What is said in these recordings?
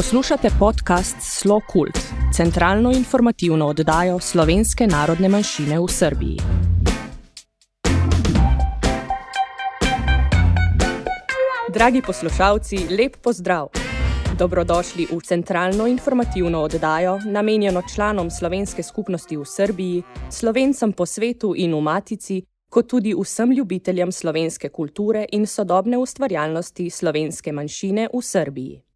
Poslušate podcast Slo Kult, centralno informativno oddajo slovenske narodne manjšine v Srbiji. Dragi poslušalci, lep pozdrav! Dobrodošli v centralno informativno oddajo, namenjeno članom slovenske skupnosti v Srbiji, slovencem po svetu in v Matici, kot tudi vsem ljubiteljem slovenske kulture in sodobne ustvarjalnosti slovenske manjšine v Srbiji.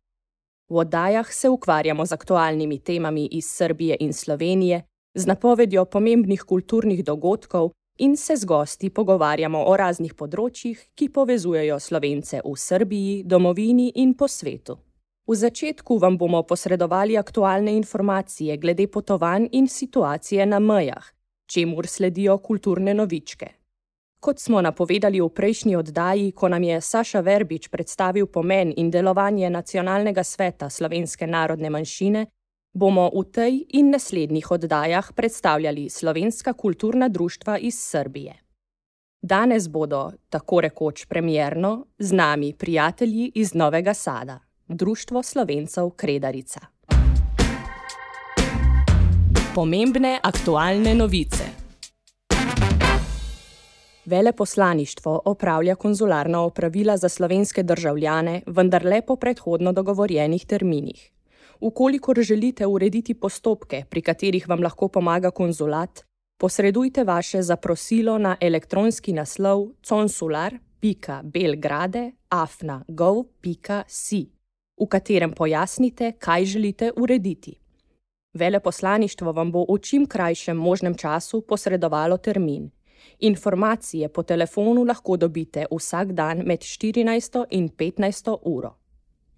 V oddajah se ukvarjamo z aktualnimi temami iz Srbije in Slovenije, z napovedjo pomembnih kulturnih dogodkov in se z gosti pogovarjamo o raznih področjih, ki povezujejo slovence v Srbiji, domovini in po svetu. V začetku vam bomo posredovali aktualne informacije glede potovanj in situacije na mejah, čemur sledijo kulturne novičke. Kot smo napovedali v prejšnji oddaji, ko nam je Saša Verbič predstavil pomen in delovanje Nacionalnega sveta slovenske narodne manjšine, bomo v tej in naslednjih oddajah predstavljali slovenska kulturna društva iz Srbije. Danes bodo, tako rekoč premjerno, z nami prijatelji iz Novega Sada, Društvo slovencev Kredarica. Pomembne aktualne novice. Veleposlaništvo opravlja konzularna opravila za slovenske državljane, vendar le po predhodno dogovorjenih terminih. Ukolikor želite urediti postopke, pri katerih vam lahko pomaga konzulat, posredujte vaše zaprosilo na elektronski naslov consular.belgrade.afna.gov.si, v katerem pojasnite, kaj želite urediti. Veleposlaništvo vam bo v čim krajšem možnem času posredovalo termin. Informacije po telefonu lahko dobite vsak dan med 14 in 15 uro.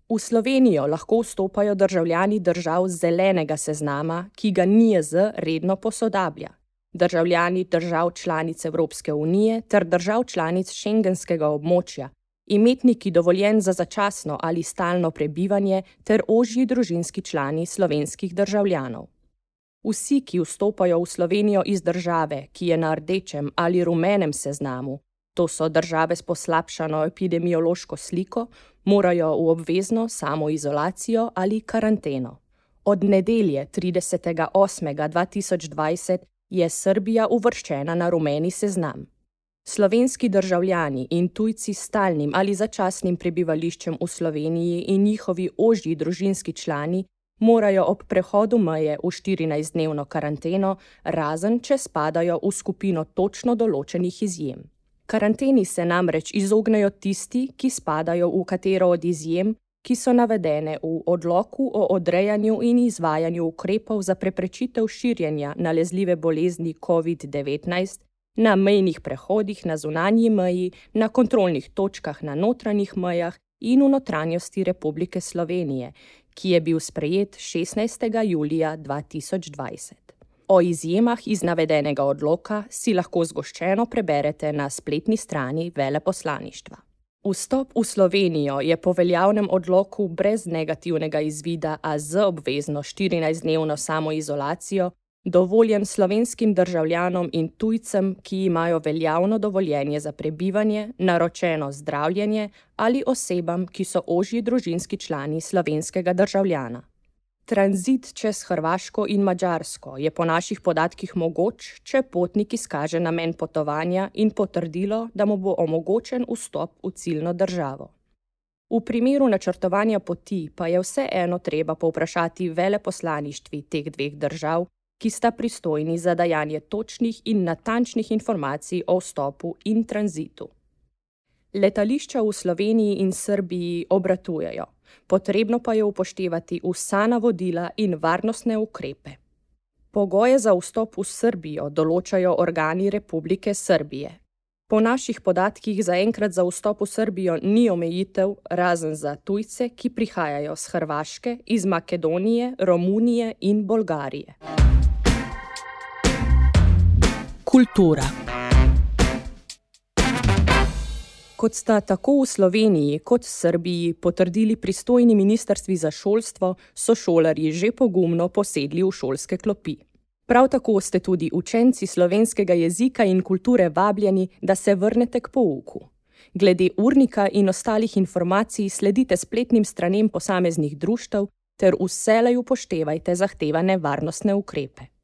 V Slovenijo lahko vstopajo državljani držav zelenega seznama, ki ga NIJZ redno posodablja, državljani držav članic Evropske unije ter držav članic šengenskega območja, imetniki dovoljen za začasno ali stalno prebivanje ter ožji družinski člani slovenskih državljanov. Vsi, ki vstopajo v Slovenijo iz države, ki je na rdečem ali rumenem seznamu, to so države s poslabšano epidemiološko sliko, morajo v obvezno samoizolacijo ali karanteno. Od nedelje 30.8.2020 je Srbija uvrščena na rumeni seznam. Slovenski državljani in tujci s stalnim ali začasnim prebivališčem v Sloveniji in njihovi ožji družinski člani morajo ob prehodu meje v 14-dnevno karanteno, razen če spadajo v skupino točno določenih izjem. Karanteni se namreč izognejo tisti, ki spadajo v katero od izjem, ki so navedene v odloku o odrejanju in izvajanju ukrepov za preprečitev širjenja nalezljive bolezni COVID-19 na mejnih prehodih na zunanji meji, na kontrolnih točkah na notranjih mejah in v notranjosti Republike Slovenije, ki je bil sprejet 16. julija 2020. O izjemah iz navedenega odloka si lahko zgoščeno preberete na spletni strani veleposlaništva. Vstop v Slovenijo je po veljavnem odloku brez negativnega izvida, a z obvezno 14-dnevno samoizolacijo dovoljen slovenskim državljanom in tujcem, ki imajo veljavno dovoljenje za prebivanje, naročeno zdravljenje ali osebam, ki so ožji družinski člani slovenskega državljana. Tranzit čez Hrvaško in Mačarsko je po naših podatkih mogoč, če potnik izkaže namen potovanja in potrdilo, da mu bo omogočen vstop v ciljno državo. V primeru načrtovanja poti pa je vseeno treba povprašati veleposlaništvi teh dveh držav, ki sta pristojni za dajanje točnih in natančnih informacij o vstopu in tranzitu. Letališča v Sloveniji in Srbiji obratujejo, potrebno pa je upoštevati vsa navodila in varnostne ukrepe. Pogoje za vstop v Srbijo določajo organi Republike Srbije. Po naših podatkih zaenkrat za vstop v Srbijo ni omejitev, razen za tujce, ki prihajajo z Hrvaške, iz Makedonije, Romunije in Bolgarije. Kultura. Kot sta tako v Sloveniji kot v Srbiji potrdili pristojni ministrstvi za šolstvo, so šolarji že pogumno posedli v šolske klopi. Prav tako ste tudi učenci slovenskega jezika in kulture vabljeni, da se vrnete k pouku. Glede urnika in ostalih informacij sledite spletnim stranem posameznih društev ter vselej upoštevajte zahtevane varnostne ukrepe.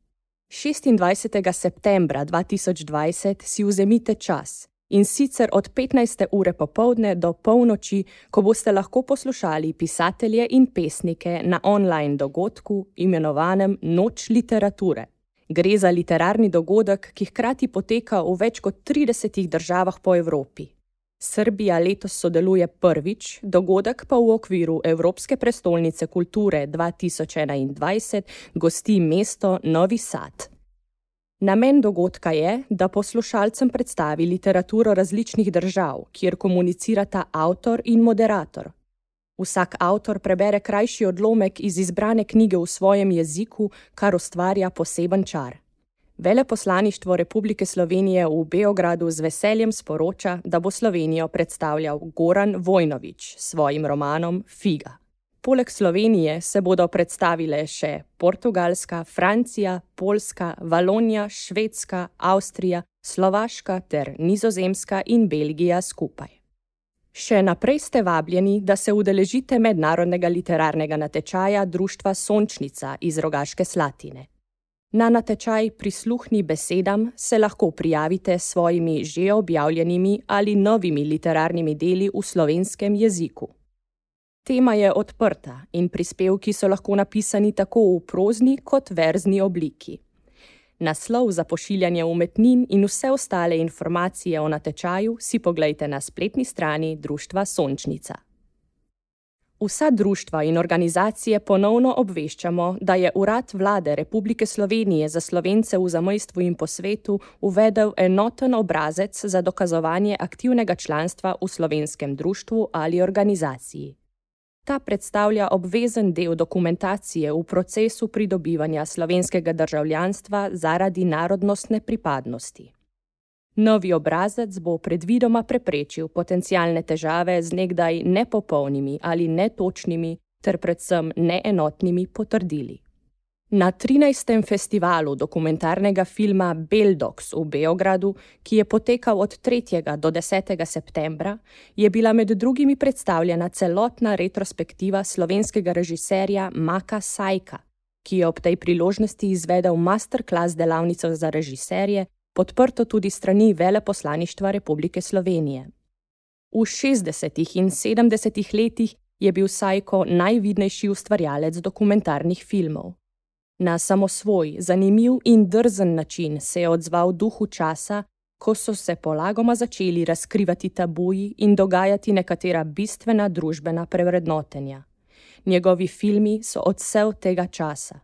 26. septembra 2020 si vzemite čas in sicer od 15. ure popovdne do polnoči, ko boste lahko poslušali pisatelje in pesnike na online dogodku imenovanem Noč literature. Gre za literarni dogodek, ki hkrati poteka v več kot 30 državah po Evropi. Srbija letos sodeluje prvič, dogodek pa v okviru Evropske prestolnice kulture 2021 gosti mesto Novi Sad. Namen dogodka je, da poslušalcem predstavi literaturo različnih držav, kjer komunicirata avtor in moderator. Vsak avtor prebere krajši odlomek iz izbrane knjige v svojem jeziku, kar ustvarja poseben čar. Veleposlaništvo Republike Slovenije v Beogradu z veseljem sporoča, da bo Slovenijo predstavljal Goran Vojnovič s svojim romanom Figa. Poleg Slovenije se bodo predstavile še Portugalska, Francija, Poljska, Valonija, Švedska, Avstrija, Slovaška ter Nizozemska in Belgija skupaj. Še naprej ste vabljeni, da se udeležite mednarodnega literarnega natečaja Društva Sončnica iz Rogaške Slatine. Na natečaj Prisluhni besedam se lahko prijavite s svojimi že objavljenimi ali novimi literarnimi deli v slovenskem jeziku. Tema je odprta in prispevki so lahko napisani tako v prozni kot verzni obliki. Naslov za pošiljanje umetnin in vse ostale informacije o natečaju si poglejte na spletni strani Društva Sončnica. Vsa društva in organizacije ponovno obveščamo, da je Urad Vlade Republike Slovenije za slovence v zamojstvu in po svetu uvedel enoten obrazec za dokazovanje aktivnega članstva v slovenskem društvu ali organizaciji. Ta predstavlja obvezen del dokumentacije v procesu pridobivanja slovenskega državljanstva zaradi narodnostne pripadnosti. Novi obrazec bo predvidoma preprečil potencijalne težave z nekdaj nepopolnimi ali netočnimi ter predvsem neenotnimi potrdili. Na 13. festivalu dokumentarnega filma Beldox v Beogradu, ki je potekal od 3. do 10. septembra, je bila med drugimi predstavljena celotna retrospektiva slovenskega režiserja Maka Sajka, ki je ob tej priložnosti izvedel masterclass delavnico za režiserje, podprto tudi strani Veleposlaništva Republike Slovenije. V 60. in 70. letih je bil Sajko najvidnejši ustvarjalec dokumentarnih filmov. Na samosvoj, zanimiv in drzen način se je odzval duhu časa, ko so se polagoma začeli razkrivati tabuji in dogajati nekatera bistvena družbena prevrednotenja. Njegovi filmi so odsev tega časa.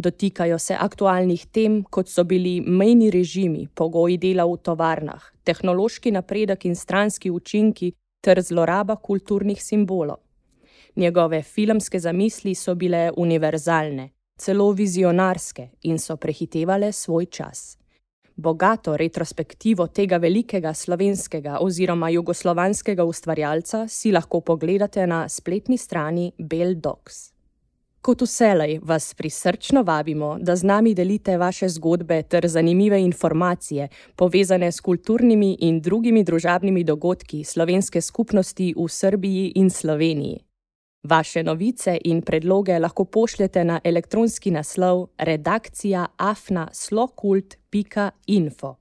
Dotikajo se aktualnih tem, kot so bili mejni režimi, pogoji dela v tovarnah, tehnološki napredek in stranski učinki ter zloraba kulturnih simbolov. Njegove filmske zamisli so bile univerzalne celo vizionarske in so prehitevale svoj čas. Bogato retrospektivo tega velikega slovenskega oziroma jugoslovanskega ustvarjalca si lahko pogledate na spletni strani Bell Dogs. Kot vselej vas prisrčno vabimo, da z nami delite vaše zgodbe ter zanimive informacije, povezane s kulturnimi in drugimi družabnimi dogodki slovenske skupnosti v Srbiji in Sloveniji. Vaše novice in predloge lahko pošljete na elektronski naslov redakcija afna.slokult.info,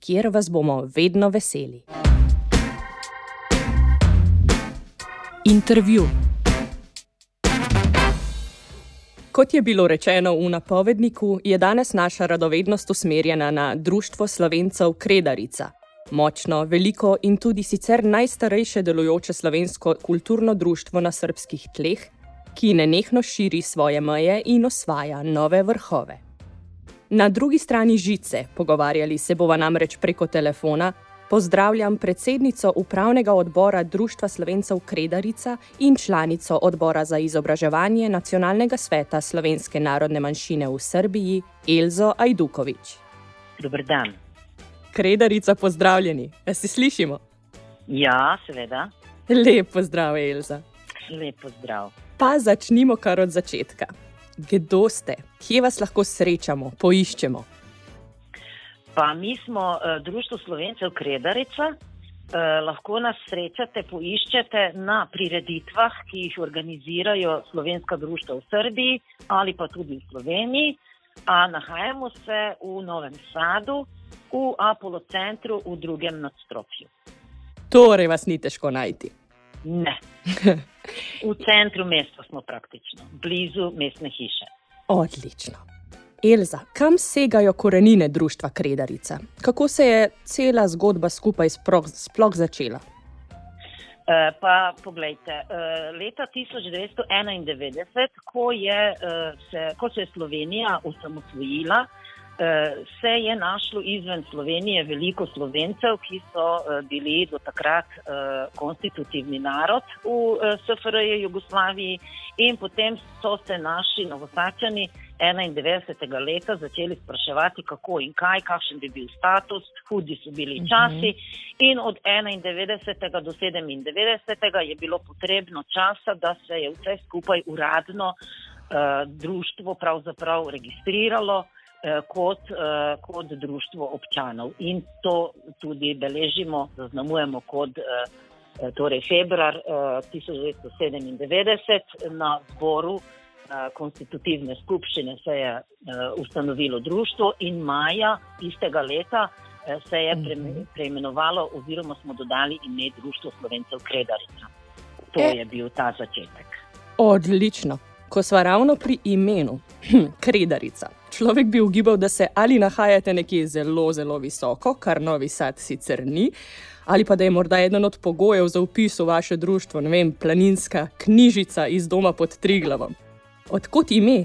kjer vas bomo vedno veseli. Intervju. Kot je bilo rečeno v napovedniku, je danes naša radovednost usmerjena na Društvo slovencev Kredarica. Močno, veliko in tudi sicer najstarejše delujoče slovensko kulturno društvo na srpskih tleh, ki nenehno širi svoje meje in osvaja nove vrhove. Na drugi strani žice, pogovarjali se bova namreč preko telefona, pozdravljam predsednico upravnega odbora Društva slovencev Kredarica in članico odbora za izobraževanje Nacionalnega sveta slovenske narodne manjšine v Srbiji, Elzo Ajdukovič. Dobr dan. Kredarica, pozdravljeni. A se slišimo? Ja, seveda. Lep pozdrav, Elza. Lep pozdrav. Pa začnimo kar od začetka. Kdo ste? Kje vas lahko srečamo, poiščemo? Pa mi smo uh, Društvo Slovencev Kredarica, Eh, lahko nas srečate, poiščete na prireditvah, ki jih organizirajo slovenska društva v Srbiji ali pa tudi v Sloveniji. A nahajamo se v Novem Sadu, v Apollo centru v drugem nadstropju. Torej, vas ni težko najti. Ne. V centru mesta smo praktično, blizu mestne hiše. Odlično. Elza, kam segajo korenine društva Kredarica? Kako se je cela zgodba skupaj sploh, sploh začela? Uh, pa poglejte, uh, leta 1991, ko, je, uh, se, ko se je Slovenija osamosvojila, se je našlo izven Slovenije veliko slovencev, ki so bili do takrat konstitutivni narod v SFRJ Jugoslaviji, in potem so se naši novosačani 91. leta začeli spraševati, kako in kaj, kakšen bi bil status, hudi so bili mhm. časi. In od 91. do 97. je bilo potrebno časa, da se je vse skupaj uradno uh, društvo pravzaprav registriralo uh, kot, uh, kot društvo občanov. In to tudi beležimo, zaznamujemo kot. Uh, Torej, februar uh, 1997 na zboru konstitutivne skupščine se je ustanovilo društvo in maja istega leta se je mhm. preimenovalo oziroma smo dodali ime Društvo Slovencev Kredarica. To e. je bil ta začetek. Odlično. Ko smo ravno pri imenu Kredarica, človek bi ugibal, da se ali nahajate nekje zelo, zelo visoko, kar novi sad sicer ni, ali pa da je morda eden od pogojev za upis v vaše društvo, ne vem, planinska knjižica iz doma pod Triglavom. Odkot ime?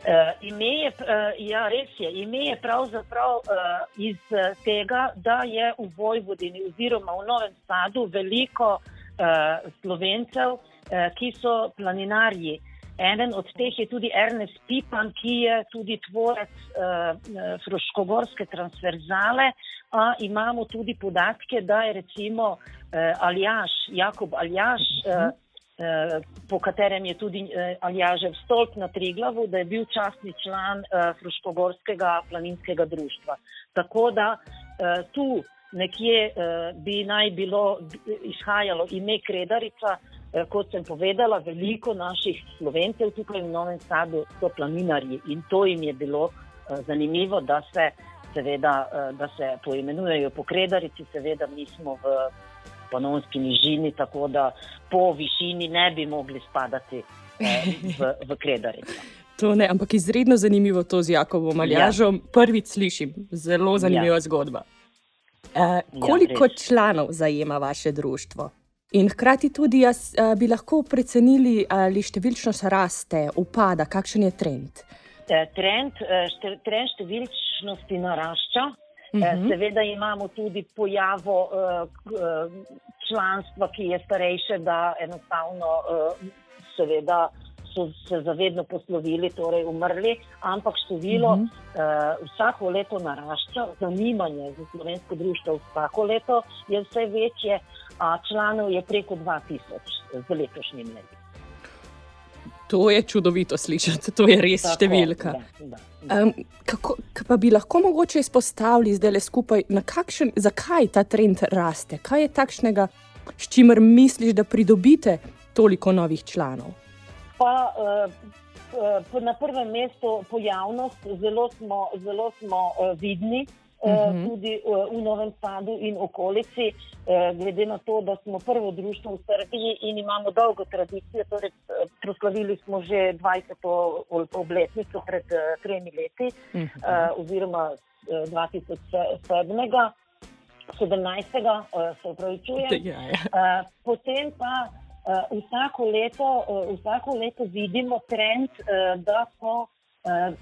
Uh, ime je, uh, ja, res je. Ime je pravzaprav uh, iz tega, da je v Vojvodini oziroma v Novem Sadu veliko uh, slovencev, uh, ki so planinarji. Eden od teh je tudi Ernest Pipan, ki je tudi tvorec uh, Froškogorske transverzale. A imamo tudi podatke, da je recimo uh, Aljaš, Jakob Aljaš. Uh, po katerem je tudi eh, Aljažev stolp na Triglavu, da je bil častni član eh, Fruškogorskega planinskega društva. Tako da tu nekje bi naj bilo izhajalo ime Kredarica, kot sem povedala, veliko naših slovencev tukaj v Novem Sadu so planinarji in to jim je bilo zanimivo, da se, seveda, da se poimenujejo po Kredarici, seveda mi smo v panonski nižini, tako da po višini ne bi mogli spadati eh, v, v kredarico. To ne, ampak izredno zanimivo to z Jakobom Aljažom. Ja. Prvič slišim, zelo zanimiva ja. zgodba. E, koliko ja, članov zajema vaše društvo? In hkrati tudi jaz, a, bi lahko precenili, ali številčnost raste, upada, kakšen je trend? Trend, šte, trend številčnosti narašča, -hmm. Seveda imamo tudi pojavo uh, članstva, ki je starejše, da enostavno uh, seveda, so se zavedno poslovili, torej umrli, ampak število mm -hmm. uh, vsako leto narašča, zanimanje za slovensko društvo vsako leto je vse večje, a članov je preko 2000 z letošnjim letom. To je čudovito slišati, to je res Tako, številka. Da, da, da. Um, kako pa bi lahko mogoče izpostavili zdaj le skupaj, kakšen, zakaj ta trend raste? Kaj je takšnega, s čimer misliš, da pridobite toliko novih članov? Pa, uh, na prvem mestu pojavnost, zelo smo, zelo smo uh, vidni. -hmm. tudi eh, v Novem Sadu in okolici, eh, glede na to, da smo prvo društvo v Srbiji in imamo dolgo tradicijo. Torej, proslavili smo že 20. obletnico pred tremi leti, mm -hmm. oziroma 2007. 17. se upravičujem. Ja, ja. Potem pa vsako leto, vsako leto vidimo trend, da so Eh,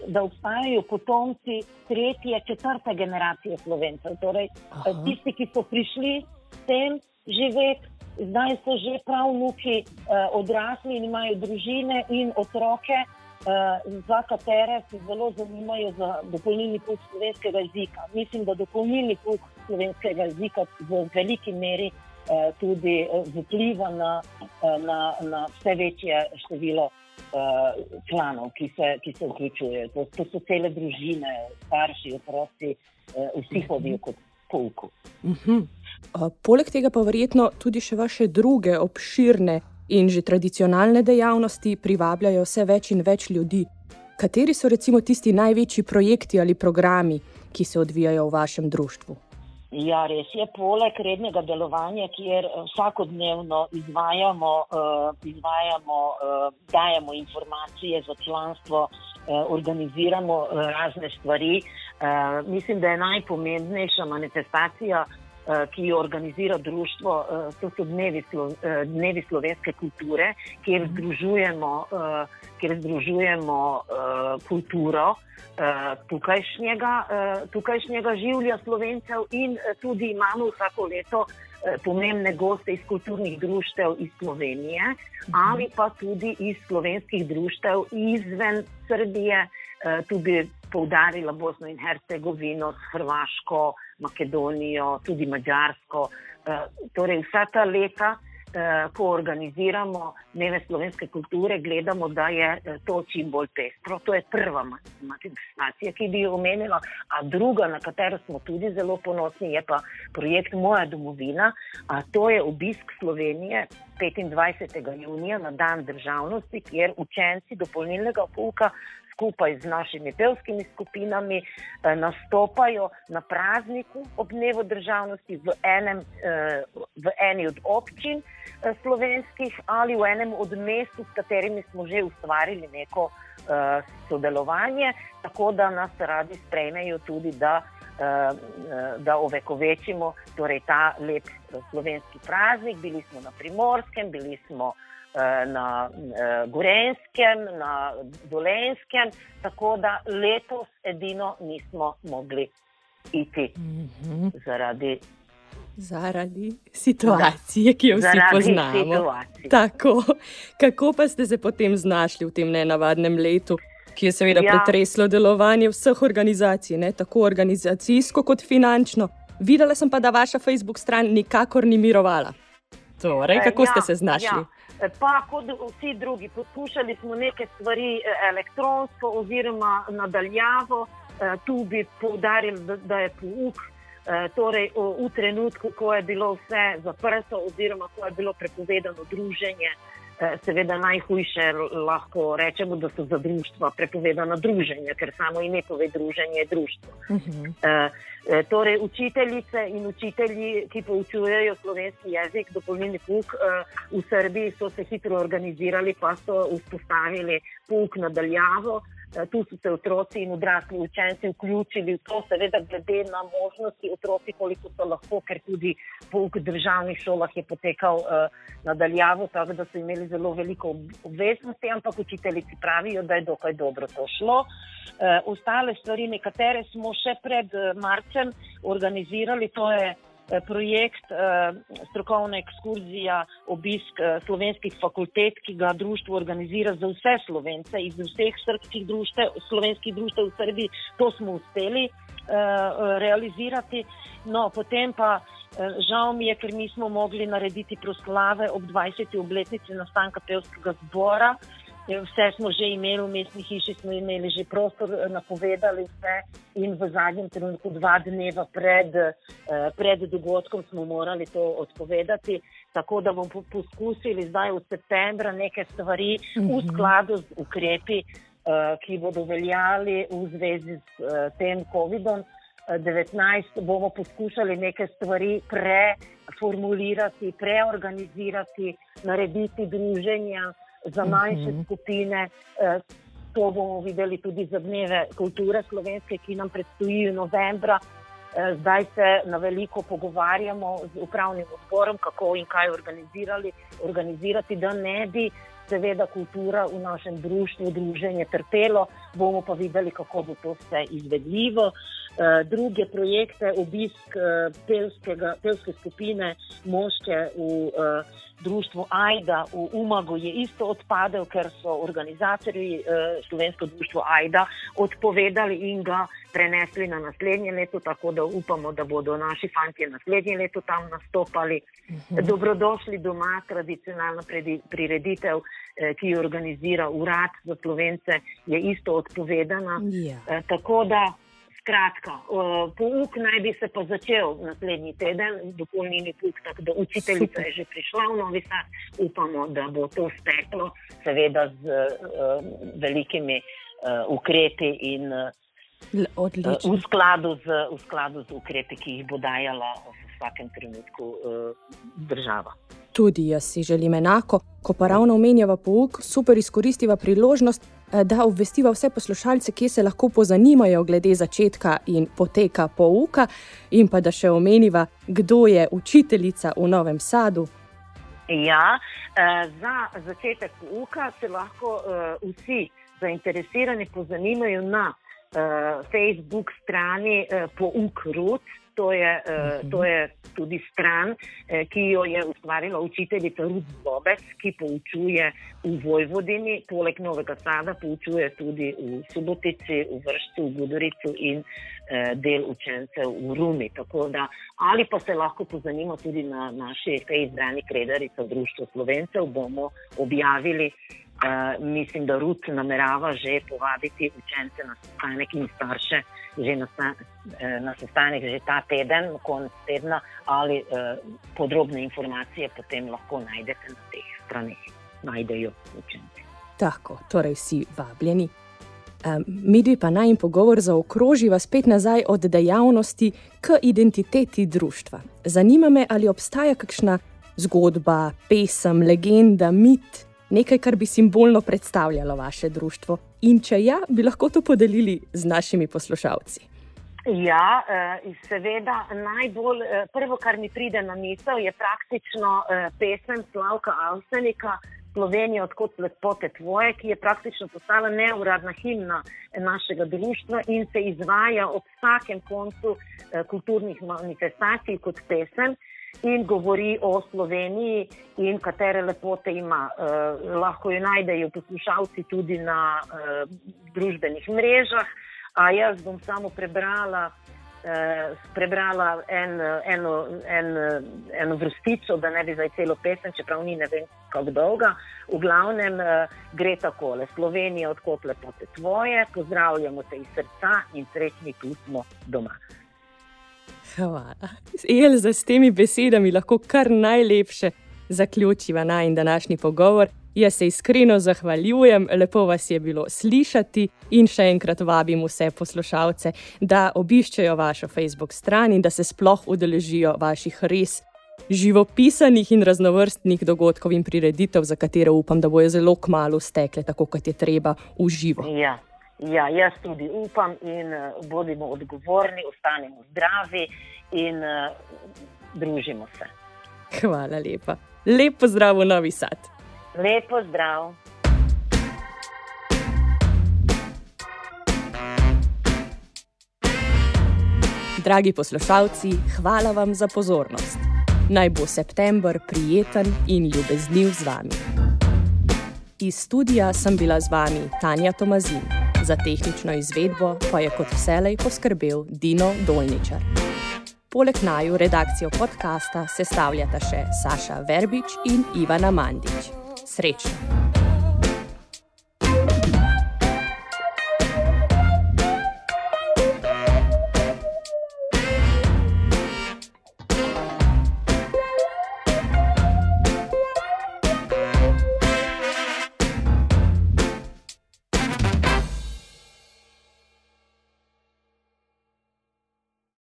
da obstajajo potomci tretje, četrte generacije slovencev. Torej, Aha. tisti, ki so prišli sem živeti, zdaj so že pravnuki eh, odrasli in imajo družine in otroke, eh, za katere se zelo zanimajo za dopolnilni pouk slovenskega jezika. Mislim, da dopolnilni pouk slovenskega jezika v veliki meri tudi vpliva na, na, na vse večje število uh, članov, ki se, ki se vključujejo. To, to so cele družine, starši, otroci, uh, vsi hodijo kot pouku. Uh -huh. Poleg tega pa verjetno tudi še vaše druge obširne in že tradicionalne dejavnosti privabljajo vse več in več ljudi. Kateri so recimo tisti največji projekti ali programi, ki se odvijajo v vašem društvu? Ja, res je. Poleg rednega delovanja, kjer eh, vsakodnevno izvajamo, uh, izvajamo uh, dajemo informacije za članstvo, organiziramo razne stvari, mislim, da je najpomembnejša manifestacija Eh, ki jo organizira društvo, eh, to so dnevi, slo, eh, dnevi slovenske kulture, kjer mhm. združujemo, kjer združujemo kulturo tukajšnjega, tukajšnjega življa slovencev in tudi imamo vsako leto pomembne goste iz kulturnih društev iz Slovenije mhm. ali pa tudi iz slovenskih društev izven Srbije, tudi poudarila Bosno in Hercegovino, Hrvaško, Makedonijo, tudi Mačarsko. Eh, torej, vsa ta leta, eh, ko organiziramo dneve slovenske kulture, gledamo, da je eh, to čim bolj pestro. To je prva manifestacija, ki bi jo omenila. A druga, na katero smo tudi zelo ponosni, je pa projekt Moja domovina. To je obisk Slovenije 25. junija na dan državnosti, kjer učenci dopolnilnega pouka skupaj z našimi pevskimi skupinami eh, nastopajo na prazniku ob dnevu državnosti v, enem, eh, v eni od občin eh, slovenskih ali v enem od mest, s katerimi smo že ustvarili neko sodelovanje, tako da nas radi sprejmejo tudi, da, da ovekovečimo torej ta lep slovenski praznik. Bili smo na primorskem, bili smo. Eh, na eh, Gorenskem, na Dolenskem, tako da letos edino nismo mogli iti mm -hmm. zaradi. Zaradi situacije, ki jo vsi poznamo. Tako, kako pa ste se potem znašli v tem nenavadnem letu, ki je seveda ja. pretreslo delovanje vseh organizacij, ne? tako organizacijsko kot finančno? Videla sem pa, da vaša Facebook stran nikakor ni mirovala. Torej, kako ja, ste se znašli? Ja. Pa kot vsi drugi, poskušali smo neke stvari eh, elektronsko oziroma nadaljavo. Eh, tu bi poudarili, da je pouk. Torej, v trenutku, ko je bilo vse zaprto, oziroma ko je bilo prepovedano druženje, seveda najhujše lahko rečemo, da so za društva prepovedana druženja, ker samo ime pove druženje je društvo. Uh mhm. -huh. E, torej, učiteljice in učitelji, ki poučujejo slovenski jezik, dopolnilni pouk v Srbiji, so se hitro organizirali, pa so vzpostavili pouk nadaljavo. E, tu so se otroci in odrasli učenci vključili v to, seveda, glede na možnosti otroci, koliko so lahko, ker tudi pouk v državnih šolah je potekal uh, nadaljavo, tako da so imeli zelo veliko obveznosti, ampak učiteljici pravijo, da je dokaj dobro to šlo. Uh, ostale stvari, nekatere smo še pred uh, marcem organizirali, to je projekt uh, strokovna ekskurzija, obisk uh, slovenskih fakultet, ki ga društvo organizira za vse slovence iz vseh srpskih društev, slovenskih društev v Srbiji. To smo uspeli realizirati. No, potem pa žal mi je, ker nismo mogli narediti proslave ob 20. obletnici nastanka pevskega zbora. Vse smo že imeli v mestni hiši, smo imeli že prostor, eh, napovedali vse in v zadnjem trenutku, dva dneva pred, eh, pred dogodkom, smo morali to odpovedati. Tako da bomo poskusili zdaj v septembru neke stvari v mhm. skladu z ukrepi, eh, ki bodo veljali v zvezi s tem COVID-om. 19 bomo poskušali neke stvari preformulirati, preorganizirati, narediti druženja za manjše mhm. -huh. skupine. Eh, to bomo videli tudi za dneve kulture slovenske, ki nam predstojijo novembra. Eh, zdaj se na veliko pogovarjamo z upravnim odborom, kako in kaj organizirati, da ne bi seveda kultura v našem društvu, druženje trpelo, bomo pa videli, kako bo to vse izvedljivo. Eh, druge projekte, obisk pevske skupine Moške v društvo AIDA v Umagu je isto odpadel, ker so organizatorji eh, Slovensko društvo AIDA odpovedali in ga prenesli na naslednje leto, tako da upamo, da bodo naši fanti naslednje leto tam nastopali. Mhm. Dobrodošli doma, tradicionalna prireditev, eh, ki jo organizira Urad za Slovence, je isto odpovedana. Ja. Eh, tako da Skratka, pouk naj bi se pa začel naslednji teden, dopolnilni pouk, tako da učiteljica je že prišla v Novi Sad. Upamo, da bo to steklo, seveda z uh, velikimi uh, ukrepi in uh, v, skladu z, v skladu z ukrepi, ki jih bo dajala v vsakem trenutku uh, država. Tudi jaz si želim enako, ko pa ravno omenjava pouk, super izkoristiva priložnost, Eh, da obvestiva vse poslušalce, ki se lahko pozanimajo glede začetka in poteka pouka, in pa da še omeniva, kdo je učiteljica v Novem Sadu. Ja, eh, za začetek pouka se lahko eh, vsi zainteresirani pozanimajo na Facebook strani Pouk Rud. To je, uh, to je tudi stran, eh, ki jo je ustvarila učiteljica Ruth Bobec, ki poučuje v Vojvodini, poleg Novega Sada, poučuje tudi v Subotici, v Vršcu, v Budoricu in eh, del učencev v Rumi. Da, ali pa se lahko pozanima tudi na naši fejzbrani kredarica Društvo Slovencev, bomo objavili. Uh, mislim, da Rud namerava že povabiti učence na sestanek in starše že na, eh, na sestanek že ta teden, konec tedna, ali uh, podrobne informacije potem lahko najdete na teh straneh, najdejo učenci. Tako, torej vsi vabljeni. Um, mi dve pa naj pogovor zaokroživa spet nazaj od dejavnosti k identiteti družstva. Zanima me, ali obstaja kakšna zgodba, pesem, legenda, mit, nekaj, kar bi simbolno predstavljalo vaše društvo. In če ja, bi lahko to podelili z našimi poslušalci. Ja, eh, seveda, najbolj eh, prvo, kar mi pride na misel, je praktično eh, pesem Slavka Avsenika. Slovenija, odkot lepote tvoje, ki je praktično postala neuradna himna našega društva in se izvaja ob vsakem koncu kulturnih manifestacij kot pesem in govori o Sloveniji in katere lepote ima. Eh, lahko jo najdejo poslušalci tudi na eh, družbenih mrežah. A jaz bom samo prebrala, eh, prebrala en, eno, en, eno vrstico, da ne bi zdaj celo pesem, čeprav ni ne vem kako dolga. V glavnem eh, gre takole: Slovenija, odkot lepote tvoje, pozdravljamo te iz srca in srečni tu smo doma. Hvala. Elza, s temi besedami lahko kar najlepše zaključiva naj današnji pogovor. Jaz se iskreno zahvaljujem, lepo vas je bilo slišati in še enkrat vabim vse poslušalce, da obiščejo vašo Facebook stran in da se sploh udeležijo vaših res živopisanih in raznovrstnih dogodkov in prireditev, za katere upam, da bojo zelo kmalo stekle, tako kot je treba v živo. Ja. Ja, jaz tudi upam in uh, bodimo odgovorni, ostanemo zdravi in uh, družimo se. Hvala lepa. Lep pozdrav v Novi Sad. Lep pozdrav. Dragi poslušalci, hvala vam za pozornost. Naj bo september prijeten in ljubezniv z vami. Iz studia sem bila z vami Tanja Tomazin. Za tehnično izvedbo pa je kot vselej poskrbel Dino Dolničar. Poleg naju redakcijo podcasta sestavljata še Saša Verbič in Ivana Mandič. Srečno!